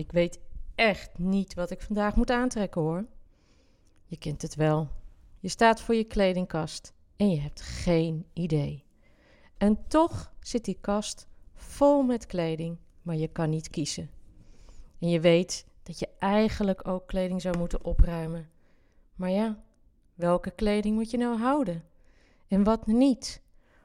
ik weet echt niet wat ik vandaag moet aantrekken hoor. Je kent het wel. Je staat voor je kledingkast en je hebt geen idee. En toch zit die kast vol met kleding, maar je kan niet kiezen. En je weet dat je eigenlijk ook kleding zou moeten opruimen. Maar ja, welke kleding moet je nou houden? En wat niet?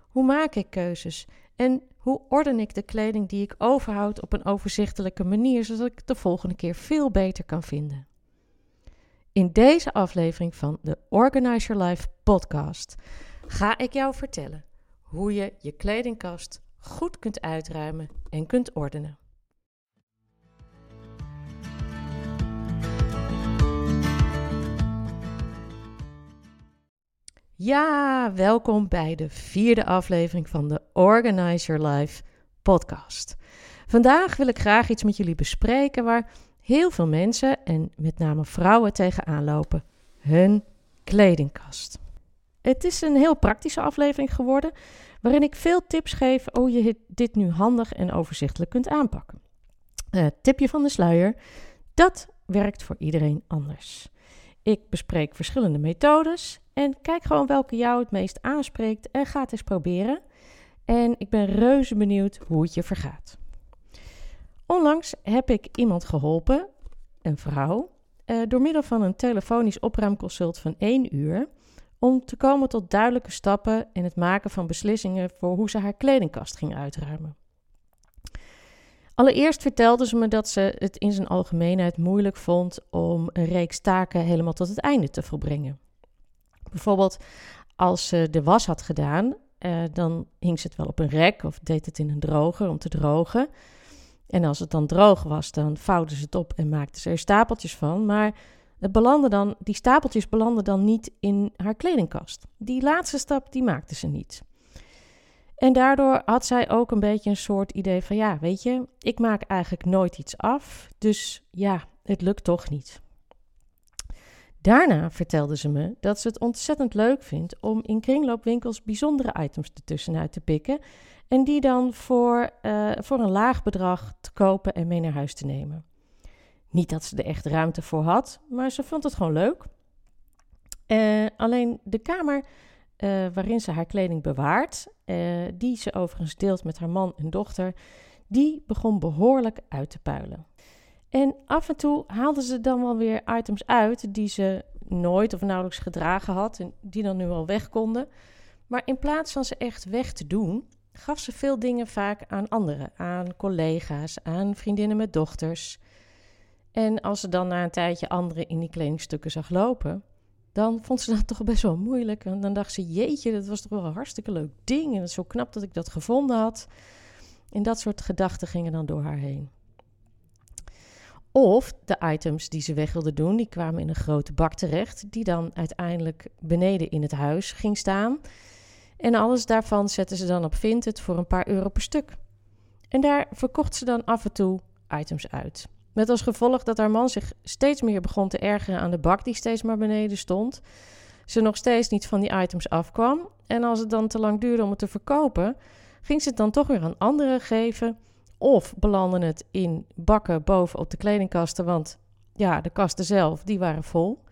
Hoe maak ik keuzes? En hoe orden ik de kleding die ik overhoud op een overzichtelijke manier, zodat ik de volgende keer veel beter kan vinden? In deze aflevering van de Organize Your Life podcast ga ik jou vertellen hoe je je kledingkast goed kunt uitruimen en kunt ordenen. Ja, welkom bij de vierde aflevering van de Organize Your Life podcast. Vandaag wil ik graag iets met jullie bespreken waar heel veel mensen en met name vrouwen tegenaan lopen: hun kledingkast. Het is een heel praktische aflevering geworden, waarin ik veel tips geef hoe je dit nu handig en overzichtelijk kunt aanpakken. Uh, tipje van de sluier: dat werkt voor iedereen anders. Ik bespreek verschillende methodes en kijk gewoon welke jou het meest aanspreekt en ga het eens proberen. En ik ben reuze benieuwd hoe het je vergaat. Onlangs heb ik iemand geholpen, een vrouw, eh, door middel van een telefonisch opruimconsult van één uur, om te komen tot duidelijke stappen in het maken van beslissingen voor hoe ze haar kledingkast ging uitruimen. Allereerst vertelde ze me dat ze het in zijn algemeenheid moeilijk vond om een reeks taken helemaal tot het einde te volbrengen. Bijvoorbeeld als ze de was had gedaan, eh, dan hing ze het wel op een rek of deed het in een droger om te drogen. En als het dan droog was, dan vouwde ze het op en maakte ze er stapeltjes van. Maar het belandde dan, die stapeltjes belanden dan niet in haar kledingkast. Die laatste stap, die maakte ze niet. En daardoor had zij ook een beetje een soort idee van, ja, weet je, ik maak eigenlijk nooit iets af, dus ja, het lukt toch niet. Daarna vertelde ze me dat ze het ontzettend leuk vindt om in kringloopwinkels bijzondere items ertussenuit te pikken en die dan voor, uh, voor een laag bedrag te kopen en mee naar huis te nemen. Niet dat ze er echt ruimte voor had, maar ze vond het gewoon leuk. Uh, alleen de kamer uh, waarin ze haar kleding bewaart, die ze overigens deelt met haar man en dochter, die begon behoorlijk uit te puilen. En af en toe haalde ze dan wel weer items uit die ze nooit of nauwelijks gedragen had en die dan nu al weg konden. Maar in plaats van ze echt weg te doen, gaf ze veel dingen vaak aan anderen, aan collega's, aan vriendinnen met dochters. En als ze dan na een tijdje anderen in die kledingstukken zag lopen, dan vond ze dat toch best wel moeilijk. En dan dacht ze: Jeetje, dat was toch wel een hartstikke leuk ding. En zo knap dat ik dat gevonden had. En dat soort gedachten gingen dan door haar heen. Of de items die ze weg wilde doen, die kwamen in een grote bak terecht, die dan uiteindelijk beneden in het huis ging staan. En alles daarvan zetten ze dan op Vinted voor een paar euro per stuk. En daar verkocht ze dan af en toe items uit. Met als gevolg dat haar man zich steeds meer begon te ergeren aan de bak die steeds maar beneden stond. Ze nog steeds niet van die items afkwam. En als het dan te lang duurde om het te verkopen, ging ze het dan toch weer aan anderen geven of belanden het in bakken boven op de kledingkasten, want ja, de kasten zelf, die waren vol.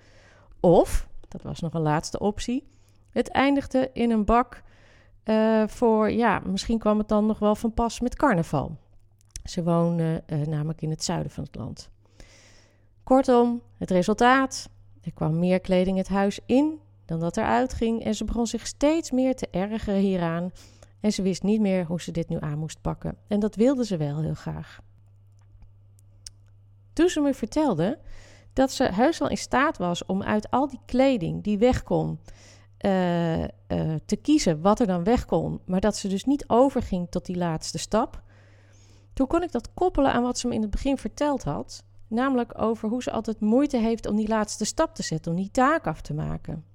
Of, dat was nog een laatste optie, het eindigde in een bak uh, voor, ja, misschien kwam het dan nog wel van pas met carnaval. Ze woonde uh, namelijk in het zuiden van het land. Kortom, het resultaat, er kwam meer kleding het huis in dan dat eruit ging en ze begon zich steeds meer te ergeren hieraan en ze wist niet meer hoe ze dit nu aan moest pakken. En dat wilde ze wel heel graag. Toen ze me vertelde dat ze heus wel in staat was om uit al die kleding die weg kon, uh, uh, te kiezen wat er dan weg kon, maar dat ze dus niet overging tot die laatste stap. Toen kon ik dat koppelen aan wat ze me in het begin verteld had, namelijk over hoe ze altijd moeite heeft om die laatste stap te zetten, om die taak af te maken.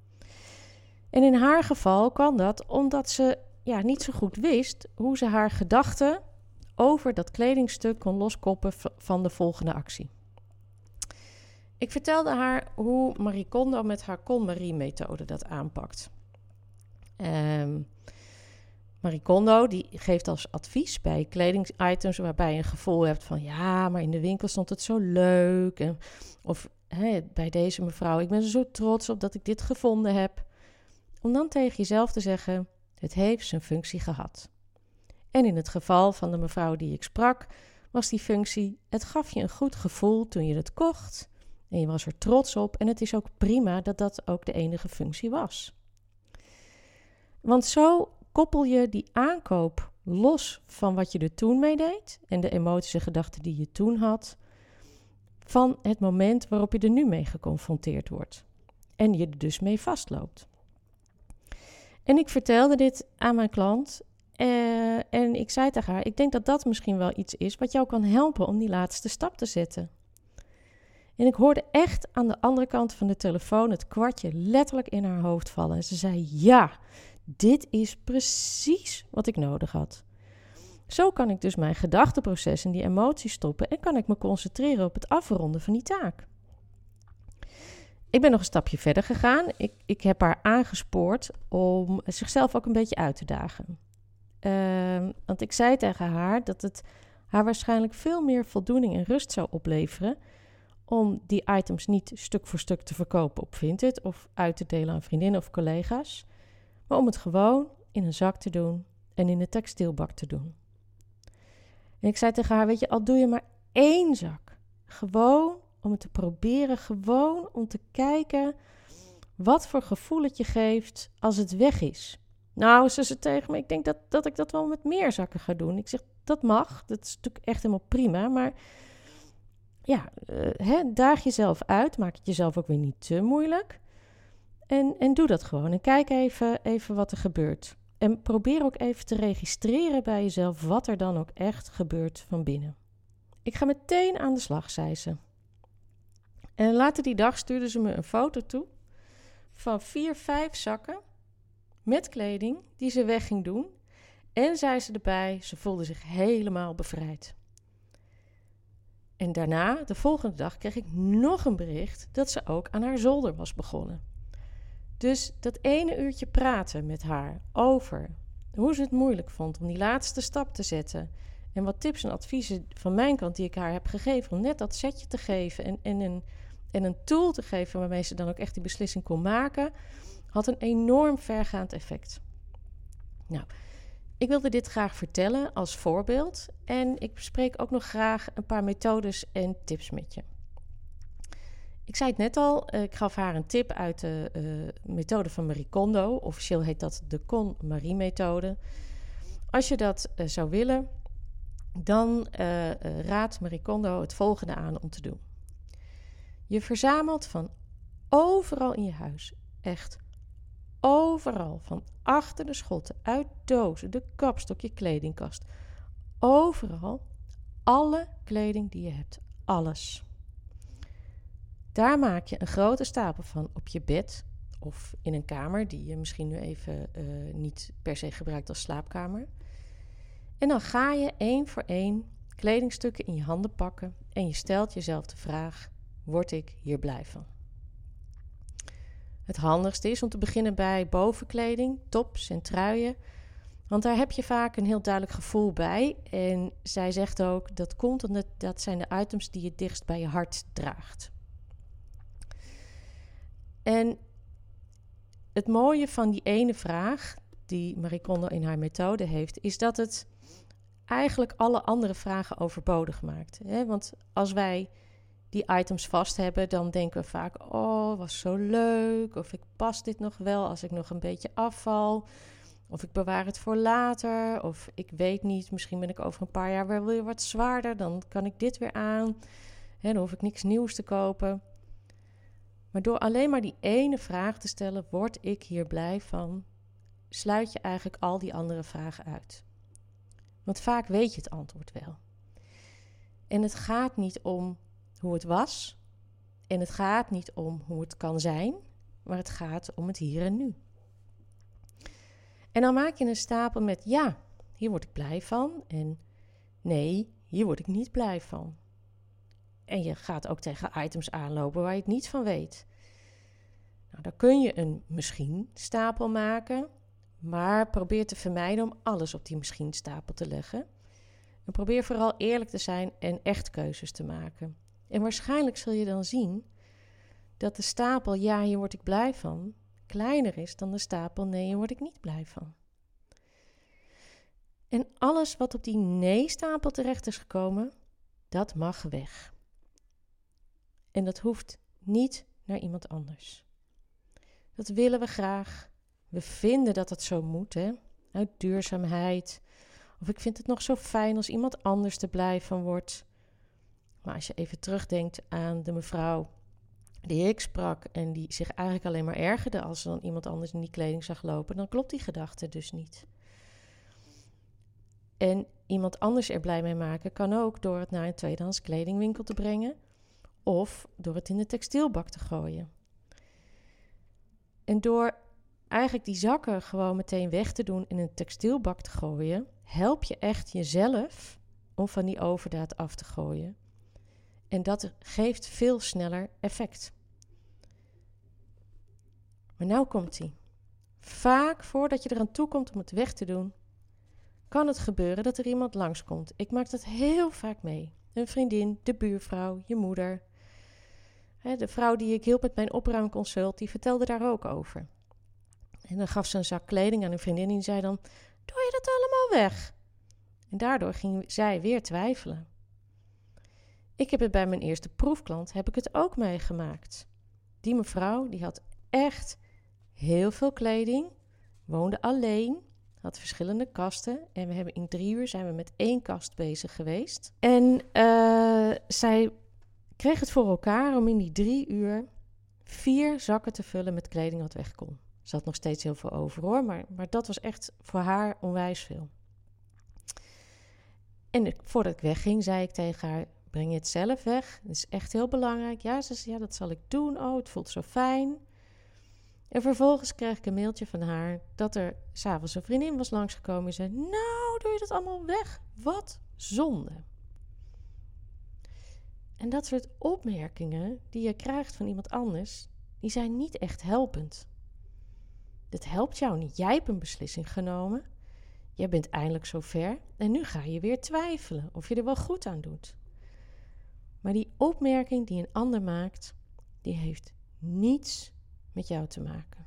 En in haar geval kwam dat omdat ze ja, niet zo goed wist hoe ze haar gedachten over dat kledingstuk kon loskoppen van de volgende actie. Ik vertelde haar hoe Marie Kondo met haar KonMarie-methode dat aanpakt. Um, Marie Kondo die geeft als advies bij kledingitems waarbij je een gevoel hebt van ja, maar in de winkel stond het zo leuk. En, of bij deze mevrouw, ik ben er zo trots op dat ik dit gevonden heb. Om dan tegen jezelf te zeggen, het heeft zijn functie gehad. En in het geval van de mevrouw die ik sprak, was die functie: het gaf je een goed gevoel toen je het kocht. En je was er trots op. En het is ook prima dat dat ook de enige functie was. Want zo koppel je die aankoop los van wat je er toen mee deed en de emoties en gedachten die je toen had, van het moment waarop je er nu mee geconfronteerd wordt en je er dus mee vastloopt. En ik vertelde dit aan mijn klant uh, en ik zei tegen haar: Ik denk dat dat misschien wel iets is wat jou kan helpen om die laatste stap te zetten. En ik hoorde echt aan de andere kant van de telefoon het kwartje letterlijk in haar hoofd vallen. En ze zei: Ja, dit is precies wat ik nodig had. Zo kan ik dus mijn gedachteproces en die emoties stoppen en kan ik me concentreren op het afronden van die taak. Ik ben nog een stapje verder gegaan. Ik, ik heb haar aangespoord om zichzelf ook een beetje uit te dagen. Uh, want ik zei tegen haar dat het haar waarschijnlijk veel meer voldoening en rust zou opleveren om die items niet stuk voor stuk te verkopen op Vinted of uit te delen aan vriendinnen of collega's, maar om het gewoon in een zak te doen en in de textielbak te doen. En ik zei tegen haar: Weet je, al doe je maar één zak, gewoon om het te proberen, gewoon om te kijken wat voor gevoel het je geeft als het weg is. Nou, ze zei tegen me, ik denk dat, dat ik dat wel met meer zakken ga doen. Ik zeg, dat mag, dat is natuurlijk echt helemaal prima, maar ja, hè, daag jezelf uit, maak het jezelf ook weer niet te moeilijk. En, en doe dat gewoon en kijk even, even wat er gebeurt. En probeer ook even te registreren bij jezelf wat er dan ook echt gebeurt van binnen. Ik ga meteen aan de slag, zei ze. En later die dag stuurde ze me een foto toe van vier, vijf zakken met kleding die ze weg ging doen. En zei ze erbij, ze voelde zich helemaal bevrijd. En daarna, de volgende dag, kreeg ik nog een bericht dat ze ook aan haar zolder was begonnen. Dus dat ene uurtje praten met haar over hoe ze het moeilijk vond om die laatste stap te zetten. En wat tips en adviezen van mijn kant die ik haar heb gegeven om net dat setje te geven en, en, een, en een tool te geven waarmee ze dan ook echt die beslissing kon maken had een enorm vergaand effect. Nou, ik wilde dit graag vertellen als voorbeeld en ik bespreek ook nog graag een paar methodes en tips met je. Ik zei het net al, eh, ik gaf haar een tip uit de uh, methode van Marie Kondo. Officieel heet dat de Con-Marie-methode. Als je dat uh, zou willen, dan raadt Marie Kondo het volgende aan om te doen. Je verzamelt van overal in je huis, echt Overal, van achter de schotten, uit dozen, de kapstok, je kledingkast. Overal, alle kleding die je hebt. Alles. Daar maak je een grote stapel van op je bed of in een kamer die je misschien nu even uh, niet per se gebruikt als slaapkamer. En dan ga je één voor één kledingstukken in je handen pakken en je stelt jezelf de vraag: word ik hier blij van? Het handigste is om te beginnen bij bovenkleding, tops en truien. Want daar heb je vaak een heel duidelijk gevoel bij. En zij zegt ook dat komt omdat dat zijn de items die je dichtst bij je hart draagt. En het mooie van die ene vraag die Marie Kondo in haar methode heeft, is dat het eigenlijk alle andere vragen overbodig maakt. Want als wij die items vast hebben, dan denken we vaak: Oh, was zo leuk. Of ik pas dit nog wel als ik nog een beetje afval. Of ik bewaar het voor later. Of ik weet niet, misschien ben ik over een paar jaar weer wat zwaarder. Dan kan ik dit weer aan. En dan hoef ik niks nieuws te kopen. Maar door alleen maar die ene vraag te stellen: Word ik hier blij van? Sluit je eigenlijk al die andere vragen uit. Want vaak weet je het antwoord wel. En het gaat niet om hoe het was. En het gaat niet om hoe het kan zijn, maar het gaat om het hier en nu. En dan maak je een stapel met ja, hier word ik blij van. En nee, hier word ik niet blij van. En je gaat ook tegen items aanlopen waar je het niet van weet. Nou, dan kun je een misschien stapel maken, Maar probeer te vermijden om alles op die misschien-stapel te leggen. En probeer vooral eerlijk te zijn en echt keuzes te maken. En waarschijnlijk zul je dan zien dat de stapel ja, hier word ik blij van, kleiner is dan de stapel nee, hier word ik niet blij van. En alles wat op die nee-stapel terecht is gekomen, dat mag weg. En dat hoeft niet naar iemand anders. Dat willen we graag. We vinden dat het zo moet, hè? Uit duurzaamheid. Of ik vind het nog zo fijn als iemand anders er blij van wordt. Maar als je even terugdenkt aan de mevrouw die ik sprak en die zich eigenlijk alleen maar ergerde als ze dan iemand anders in die kleding zag lopen, dan klopt die gedachte dus niet. En iemand anders er blij mee maken kan ook door het naar een tweedehands kledingwinkel te brengen of door het in de textielbak te gooien. En door eigenlijk die zakken gewoon meteen weg te doen in een textielbak te gooien, help je echt jezelf om van die overdaad af te gooien. En dat geeft veel sneller effect. Maar nou komt hij. Vaak voordat je eraan toe komt om het weg te doen, kan het gebeuren dat er iemand langskomt. Ik maak dat heel vaak mee. Een vriendin, de buurvrouw, je moeder. De vrouw die ik hielp met mijn opruimconsult, die vertelde daar ook over. En dan gaf ze een zak kleding aan een vriendin en zei dan: Doe je dat allemaal weg? En daardoor ging zij weer twijfelen. Ik heb het bij mijn eerste proefklant heb ik het ook meegemaakt. Die mevrouw die had echt heel veel kleding, woonde alleen, had verschillende kasten en we hebben in drie uur zijn we met één kast bezig geweest. En uh, zij kreeg het voor elkaar om in die drie uur vier zakken te vullen met kleding wat weg kon. Ze had nog steeds heel veel over hoor, maar, maar dat was echt voor haar onwijs veel. En voordat ik wegging, zei ik tegen haar: Breng je het zelf weg? Dat is echt heel belangrijk. Ja, ze zei: Ja, dat zal ik doen. Oh, het voelt zo fijn. En vervolgens kreeg ik een mailtje van haar dat er s'avonds een vriendin was langsgekomen en zei: Nou, doe je dat allemaal weg? Wat zonde. En dat soort opmerkingen die je krijgt van iemand anders, die zijn niet echt helpend. Dit helpt jou niet. Jij hebt een beslissing genomen. Jij bent eindelijk zover en nu ga je weer twijfelen of je er wel goed aan doet. Maar die opmerking die een ander maakt, die heeft niets met jou te maken.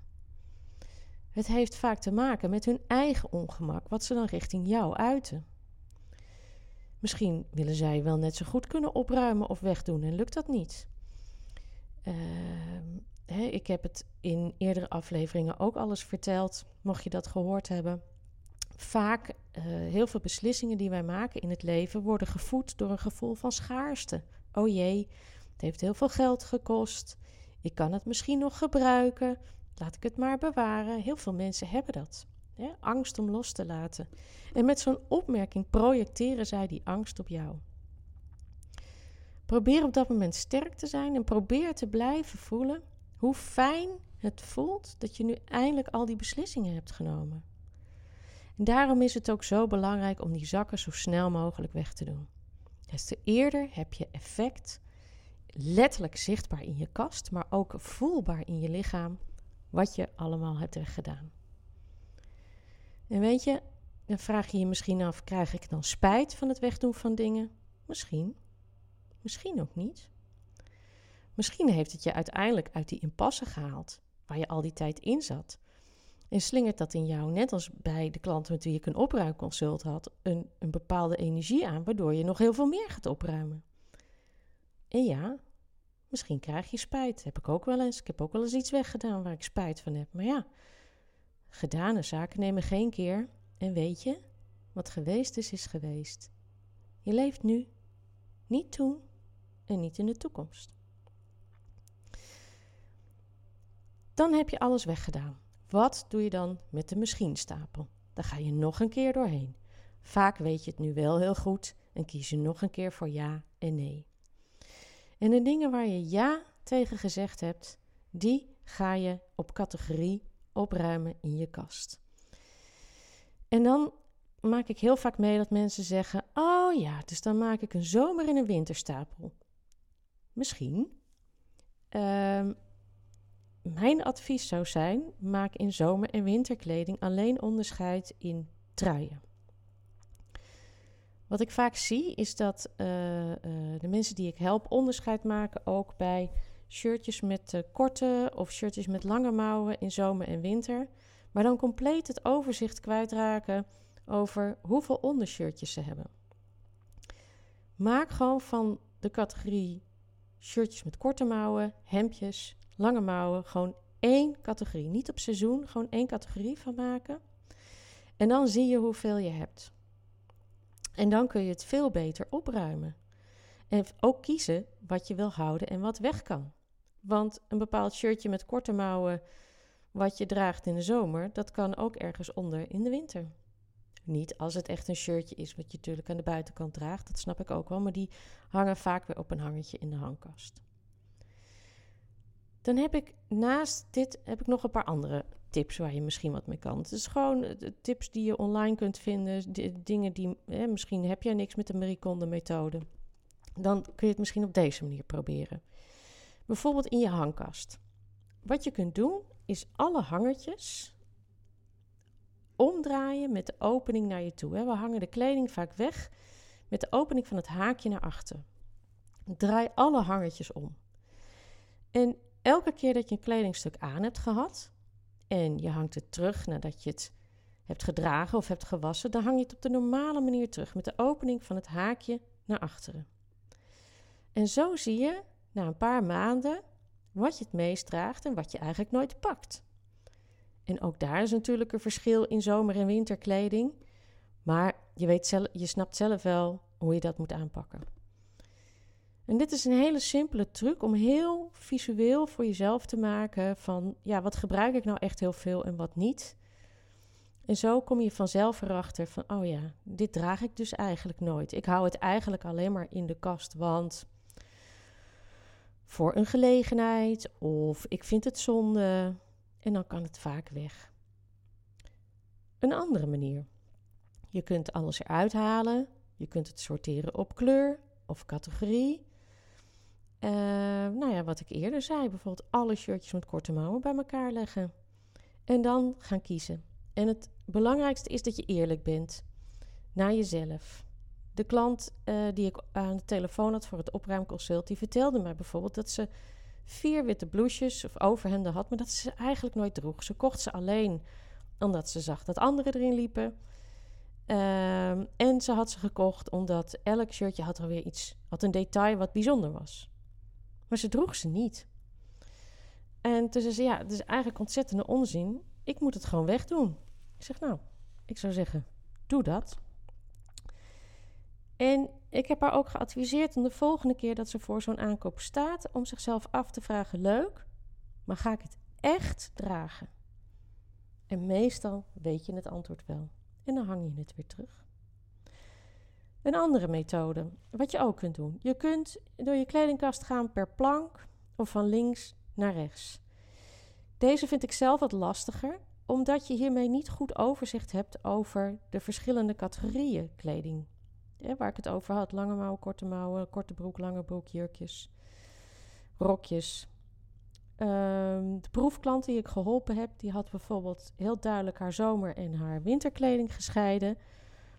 Het heeft vaak te maken met hun eigen ongemak, wat ze dan richting jou uiten. Misschien willen zij wel net zo goed kunnen opruimen of wegdoen en lukt dat niet. Uh, ik heb het in eerdere afleveringen ook alles verteld, mocht je dat gehoord hebben. Vaak, uh, heel veel beslissingen die wij maken in het leven worden gevoed door een gevoel van schaarste. Oh jee, het heeft heel veel geld gekost. Ik kan het misschien nog gebruiken. Laat ik het maar bewaren. Heel veel mensen hebben dat. Angst om los te laten. En met zo'n opmerking projecteren zij die angst op jou. Probeer op dat moment sterk te zijn en probeer te blijven voelen hoe fijn het voelt dat je nu eindelijk al die beslissingen hebt genomen. En daarom is het ook zo belangrijk om die zakken zo snel mogelijk weg te doen. Des te eerder heb je effect, letterlijk zichtbaar in je kast, maar ook voelbaar in je lichaam, wat je allemaal hebt weggedaan. En weet je, dan vraag je je misschien af: krijg ik dan spijt van het wegdoen van dingen? Misschien. Misschien ook niet. Misschien heeft het je uiteindelijk uit die impasse gehaald, waar je al die tijd in zat. En slingert dat in jou, net als bij de klanten met wie ik een opruimconsult had, een, een bepaalde energie aan, waardoor je nog heel veel meer gaat opruimen. En ja, misschien krijg je spijt. Heb ik ook wel eens. Ik heb ook wel eens iets weggedaan waar ik spijt van heb. Maar ja, gedane zaken nemen geen keer. En weet je, wat geweest is, is geweest. Je leeft nu, niet toen en niet in de toekomst. Dan heb je alles weggedaan. Wat doe je dan met de misschien-stapel? Daar ga je nog een keer doorheen. Vaak weet je het nu wel heel goed en kies je nog een keer voor ja en nee. En de dingen waar je ja tegen gezegd hebt, die ga je op categorie opruimen in je kast. En dan maak ik heel vaak mee dat mensen zeggen: Oh ja, dus dan maak ik een zomer- en een winterstapel. Misschien. Um, mijn advies zou zijn: maak in zomer- en winterkleding alleen onderscheid in truien. Wat ik vaak zie is dat uh, uh, de mensen die ik help onderscheid maken ook bij shirtjes met uh, korte of shirtjes met lange mouwen in zomer en winter. Maar dan compleet het overzicht kwijtraken over hoeveel ondershirtjes ze hebben. Maak gewoon van de categorie shirtjes met korte mouwen, hemdjes, lange mouwen, gewoon één categorie. Niet op seizoen, gewoon één categorie van maken. En dan zie je hoeveel je hebt. En dan kun je het veel beter opruimen. En ook kiezen wat je wil houden en wat weg kan. Want een bepaald shirtje met korte mouwen, wat je draagt in de zomer, dat kan ook ergens onder in de winter. Niet als het echt een shirtje is wat je natuurlijk aan de buitenkant draagt, dat snap ik ook wel, maar die hangen vaak weer op een hangertje in de hangkast. Dan heb ik naast dit heb ik nog een paar andere tips waar je misschien wat mee kan. Het is gewoon tips die je online kunt vinden, dingen die hè, misschien heb jij niks met de Marie Kondo methode. Dan kun je het misschien op deze manier proberen. Bijvoorbeeld in je hangkast. Wat je kunt doen is alle hangertjes omdraaien met de opening naar je toe. We hangen de kleding vaak weg met de opening van het haakje naar achter. Draai alle hangertjes om. En elke keer dat je een kledingstuk aan hebt gehad en je hangt het terug nadat je het hebt gedragen of hebt gewassen, dan hang je het op de normale manier terug met de opening van het haakje naar achteren. En zo zie je na een paar maanden wat je het meest draagt en wat je eigenlijk nooit pakt. En ook daar is natuurlijk een verschil in zomer- en winterkleding. Maar je, weet zelf, je snapt zelf wel hoe je dat moet aanpakken. En dit is een hele simpele truc om heel visueel voor jezelf te maken van ja, wat gebruik ik nou echt heel veel en wat niet. En zo kom je vanzelf erachter van oh ja, dit draag ik dus eigenlijk nooit. Ik hou het eigenlijk alleen maar in de kast, want voor een gelegenheid of ik vind het zonde en dan kan het vaak weg. Een andere manier. Je kunt alles eruit halen. Je kunt het sorteren op kleur of categorie. Uh, nou ja, wat ik eerder zei, bijvoorbeeld alle shirtjes met korte mouwen bij elkaar leggen. En dan gaan kiezen. En het belangrijkste is dat je eerlijk bent naar jezelf. De klant uh, die ik aan de telefoon had voor het opruimconsult, die vertelde mij bijvoorbeeld dat ze vier witte blouses of overhemden had, maar dat ze eigenlijk nooit droeg. Ze kocht ze alleen omdat ze zag dat anderen erin liepen. Um, en ze had ze gekocht omdat elk shirtje had alweer iets, had een detail wat bijzonder was. Maar ze droeg ze niet. En toen zei ze, ja, het is eigenlijk ontzettende onzin. Ik moet het gewoon wegdoen. Ik zeg, nou, ik zou zeggen, doe dat. En ik heb haar ook geadviseerd om de volgende keer dat ze voor zo'n aankoop staat, om zichzelf af te vragen: leuk, maar ga ik het echt dragen? En meestal weet je het antwoord wel. En dan hang je het weer terug. Een andere methode, wat je ook kunt doen. Je kunt door je kledingkast gaan per plank of van links naar rechts. Deze vind ik zelf wat lastiger, omdat je hiermee niet goed overzicht hebt over de verschillende categorieën kleding waar ik het over had. Lange mouwen, korte mouwen, korte broek, lange broek, jurkjes, rokjes. Um, de proefklant die ik geholpen heb, die had bijvoorbeeld heel duidelijk haar zomer- en haar winterkleding gescheiden.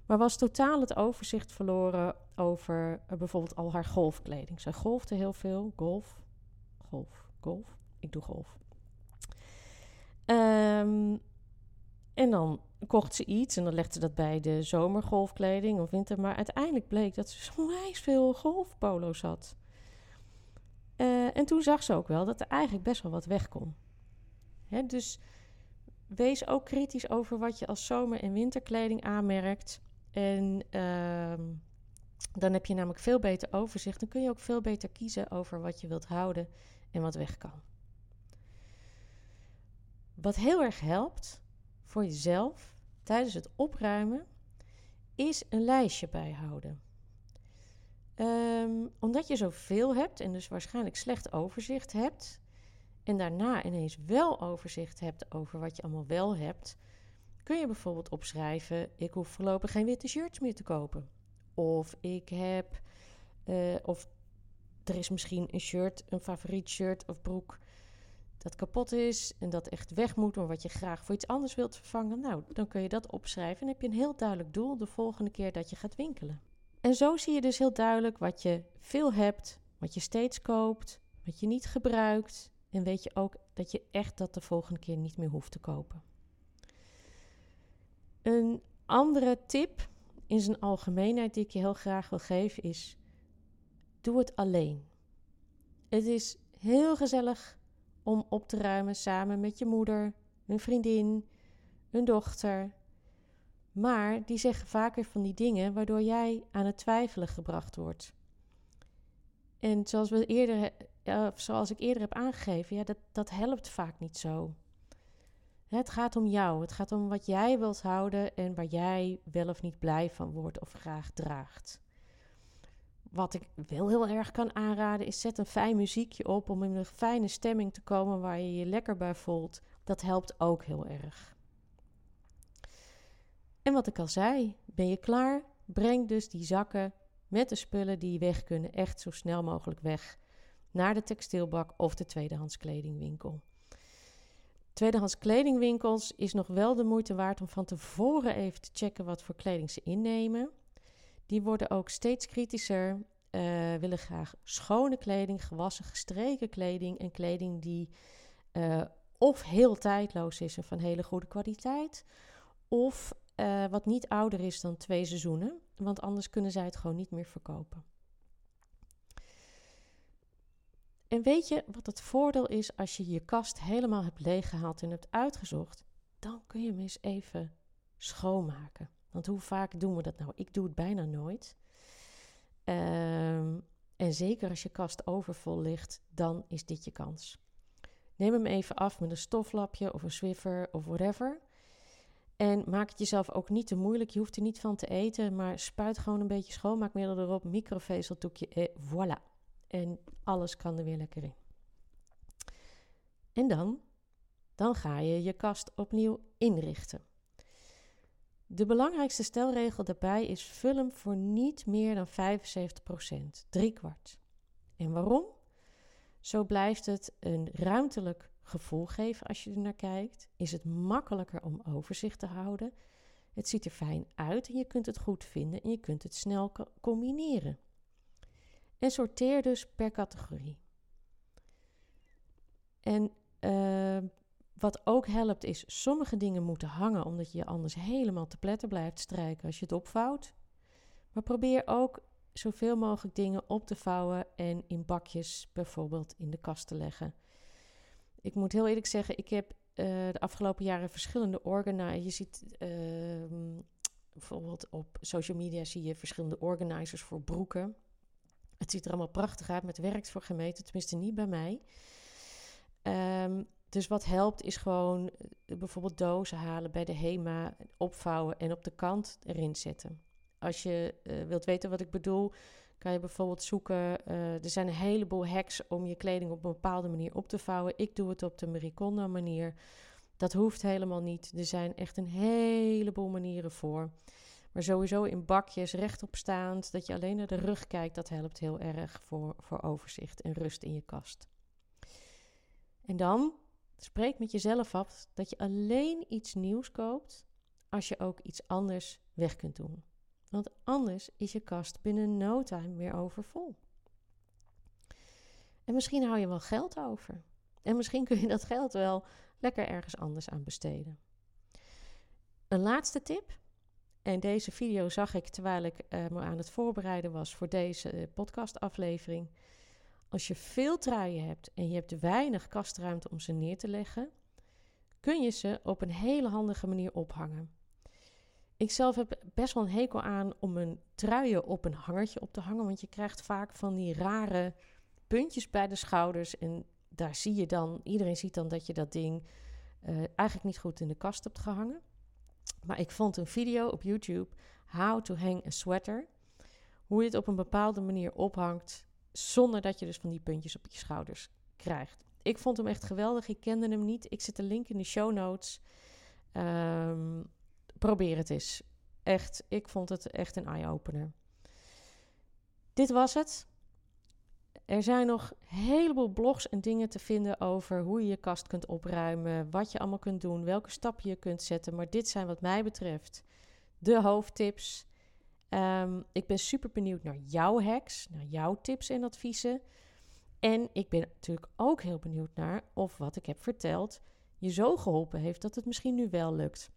Maar was totaal het overzicht verloren over uh, bijvoorbeeld al haar golfkleding. Zij golfde heel veel. Golf, golf, golf. Ik doe golf. Um, en dan kocht ze iets en dan legde ze dat bij de zomergolfkleding of winter. Maar uiteindelijk bleek dat ze onwijs veel golfpolo's had. Uh, en toen zag ze ook wel dat er eigenlijk best wel wat weg kon. Hè, dus wees ook kritisch over wat je als zomer- en winterkleding aanmerkt. En uh, dan heb je namelijk veel beter overzicht. Dan kun je ook veel beter kiezen over wat je wilt houden en wat weg kan. Wat heel erg helpt, voor jezelf tijdens het opruimen is een lijstje bijhouden. Um, omdat je zoveel hebt en dus waarschijnlijk slecht overzicht hebt, en daarna ineens wel overzicht hebt over wat je allemaal wel hebt, kun je bijvoorbeeld opschrijven: ik hoef voorlopig geen witte shirts meer te kopen. Of ik heb, uh, of er is misschien een shirt, een favoriet shirt of broek dat kapot is en dat echt weg moet, maar wat je graag voor iets anders wilt vervangen, nou, dan kun je dat opschrijven en heb je een heel duidelijk doel de volgende keer dat je gaat winkelen. En zo zie je dus heel duidelijk wat je veel hebt, wat je steeds koopt, wat je niet gebruikt en weet je ook dat je echt dat de volgende keer niet meer hoeft te kopen. Een andere tip in zijn algemeenheid die ik je heel graag wil geven is: doe het alleen. Het is heel gezellig om op te ruimen samen met je moeder, een vriendin, een dochter. Maar die zeggen vaker van die dingen waardoor jij aan het twijfelen gebracht wordt. En zoals, we eerder, zoals ik eerder heb aangegeven, ja, dat, dat helpt vaak niet zo. Het gaat om jou. Het gaat om wat jij wilt houden en waar jij wel of niet blij van wordt of graag draagt. Wat ik wel heel erg kan aanraden is zet een fijn muziekje op om in een fijne stemming te komen waar je je lekker bij voelt. Dat helpt ook heel erg. En wat ik al zei, ben je klaar? Breng dus die zakken met de spullen die weg kunnen echt zo snel mogelijk weg naar de textielbak of de tweedehands kledingwinkel. Tweedehands kledingwinkels is nog wel de moeite waard om van tevoren even te checken wat voor kleding ze innemen. Die worden ook steeds kritischer, uh, willen graag schone kleding, gewassen, gestreken kleding en kleding die uh, of heel tijdloos is en van hele goede kwaliteit, of uh, wat niet ouder is dan twee seizoenen, want anders kunnen zij het gewoon niet meer verkopen. En weet je wat het voordeel is als je je kast helemaal hebt leeggehaald en hebt uitgezocht? Dan kun je hem eens even schoonmaken. Want hoe vaak doen we dat nou? Ik doe het bijna nooit. Um, en zeker als je kast overvol ligt, dan is dit je kans. Neem hem even af met een stoflapje of een Swiffer of whatever. En maak het jezelf ook niet te moeilijk. Je hoeft er niet van te eten, maar spuit gewoon een beetje schoonmaakmiddel erop, microvezeldoekje, en voilà. En alles kan er weer lekker in. En dan, dan ga je je kast opnieuw inrichten. De belangrijkste stelregel daarbij is vul hem voor niet meer dan 75%, drie kwart. En waarom? Zo blijft het een ruimtelijk gevoel geven als je er naar kijkt. Is het makkelijker om overzicht te houden. Het ziet er fijn uit en je kunt het goed vinden en je kunt het snel combineren. En sorteer dus per categorie. En uh, wat ook helpt is, sommige dingen moeten hangen omdat je anders helemaal te pletten blijft strijken als je het opvouwt. Maar probeer ook zoveel mogelijk dingen op te vouwen en in bakjes bijvoorbeeld in de kast te leggen. Ik moet heel eerlijk zeggen, ik heb uh, de afgelopen jaren verschillende organizers. Je ziet uh, bijvoorbeeld op social media zie je verschillende organizers voor broeken. Het ziet er allemaal prachtig uit, met werkt voor gemeten, tenminste niet bij mij. Um, dus wat helpt is gewoon eh, bijvoorbeeld dozen halen bij de HEMA, opvouwen en op de kant erin zetten. Als je uh, wilt weten wat ik bedoel, kan je bijvoorbeeld zoeken. Uh, er zijn een heleboel hacks om je kleding op een bepaalde manier op te vouwen. Ik doe het op de Marie manier. Dat hoeft helemaal niet. Er zijn echt een heleboel manieren voor. Maar sowieso in bakjes rechtopstaand, dat je alleen naar de rug kijkt, dat helpt heel erg voor, voor overzicht en rust in je kast. En dan spreek met jezelf af dat je alleen iets nieuws koopt als je ook iets anders weg kunt doen. Want anders is je kast binnen no time weer overvol. En misschien hou je wel geld over. En misschien kun je dat geld wel lekker ergens anders aan besteden. Een laatste tip. En deze video zag ik terwijl ik uh, me aan het voorbereiden was voor deze uh, podcastaflevering. Als je veel truien hebt en je hebt weinig kastruimte om ze neer te leggen, kun je ze op een hele handige manier ophangen. Ik zelf heb best wel een hekel aan om een truien op een hangertje op te hangen, want je krijgt vaak van die rare puntjes bij de schouders en daar zie je dan, iedereen ziet dan dat je dat ding uh, eigenlijk niet goed in de kast hebt gehangen. Maar ik vond een video op YouTube, How to Hang a Sweater, hoe je het op een bepaalde manier ophangt zonder dat je dus van die puntjes op je schouders krijgt. Ik vond hem echt geweldig. Ik kende hem niet. Ik zet de link in de show notes. Um, probeer het eens. Echt, ik vond het echt een eye-opener. Dit was het. er zijn nog een heleboel blogs en dingen te vinden over hoe je je kast kunt opruimen, wat je allemaal kunt doen, welke stappen je kunt zetten. Maar dit zijn wat mij betreft de hoofdtips. Ehm, ik ben super benieuwd naar jouw hacks, naar jouw tips en adviezen. En ik ben natuurlijk ook heel benieuwd naar of wat ik heb verteld je zo geholpen heeft dat het misschien nu wel lukt.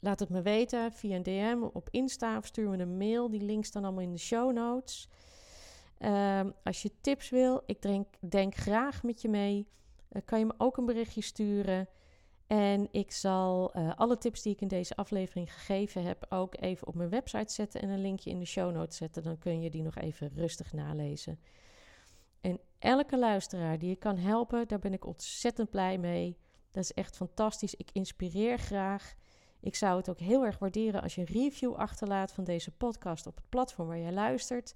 Laat het me weten via een DM op Insta of stuur me een mail. Die links staan allemaal in de show notes. Ehm, als je tips wil, ik denk, denk graag met je mee. Uh, kan je me ook een berichtje sturen. En ik zal uh, alle tips die ik in deze aflevering gegeven heb ook even op mijn website zetten en een linkje in de show notes zetten. Dan kun je die nog even rustig nalezen. En elke luisteraar die je kan helpen, daar ben ik ontzettend blij mee. Dat is echt fantastisch. Ik inspireer graag. Ik zou het ook heel erg waarderen als je een review achterlaat van deze podcast op het platform waar jij luistert.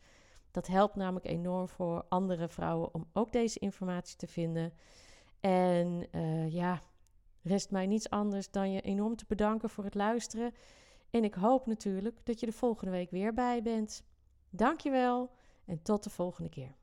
Dat helpt namelijk enorm voor andere vrouwen om ook deze informatie te vinden. En uh, ja, rest mij niets anders dan je enorm te bedanken voor het luisteren. En ik hoop natuurlijk dat je de volgende week weer bij bent. Dankjewel en tot de volgende keer.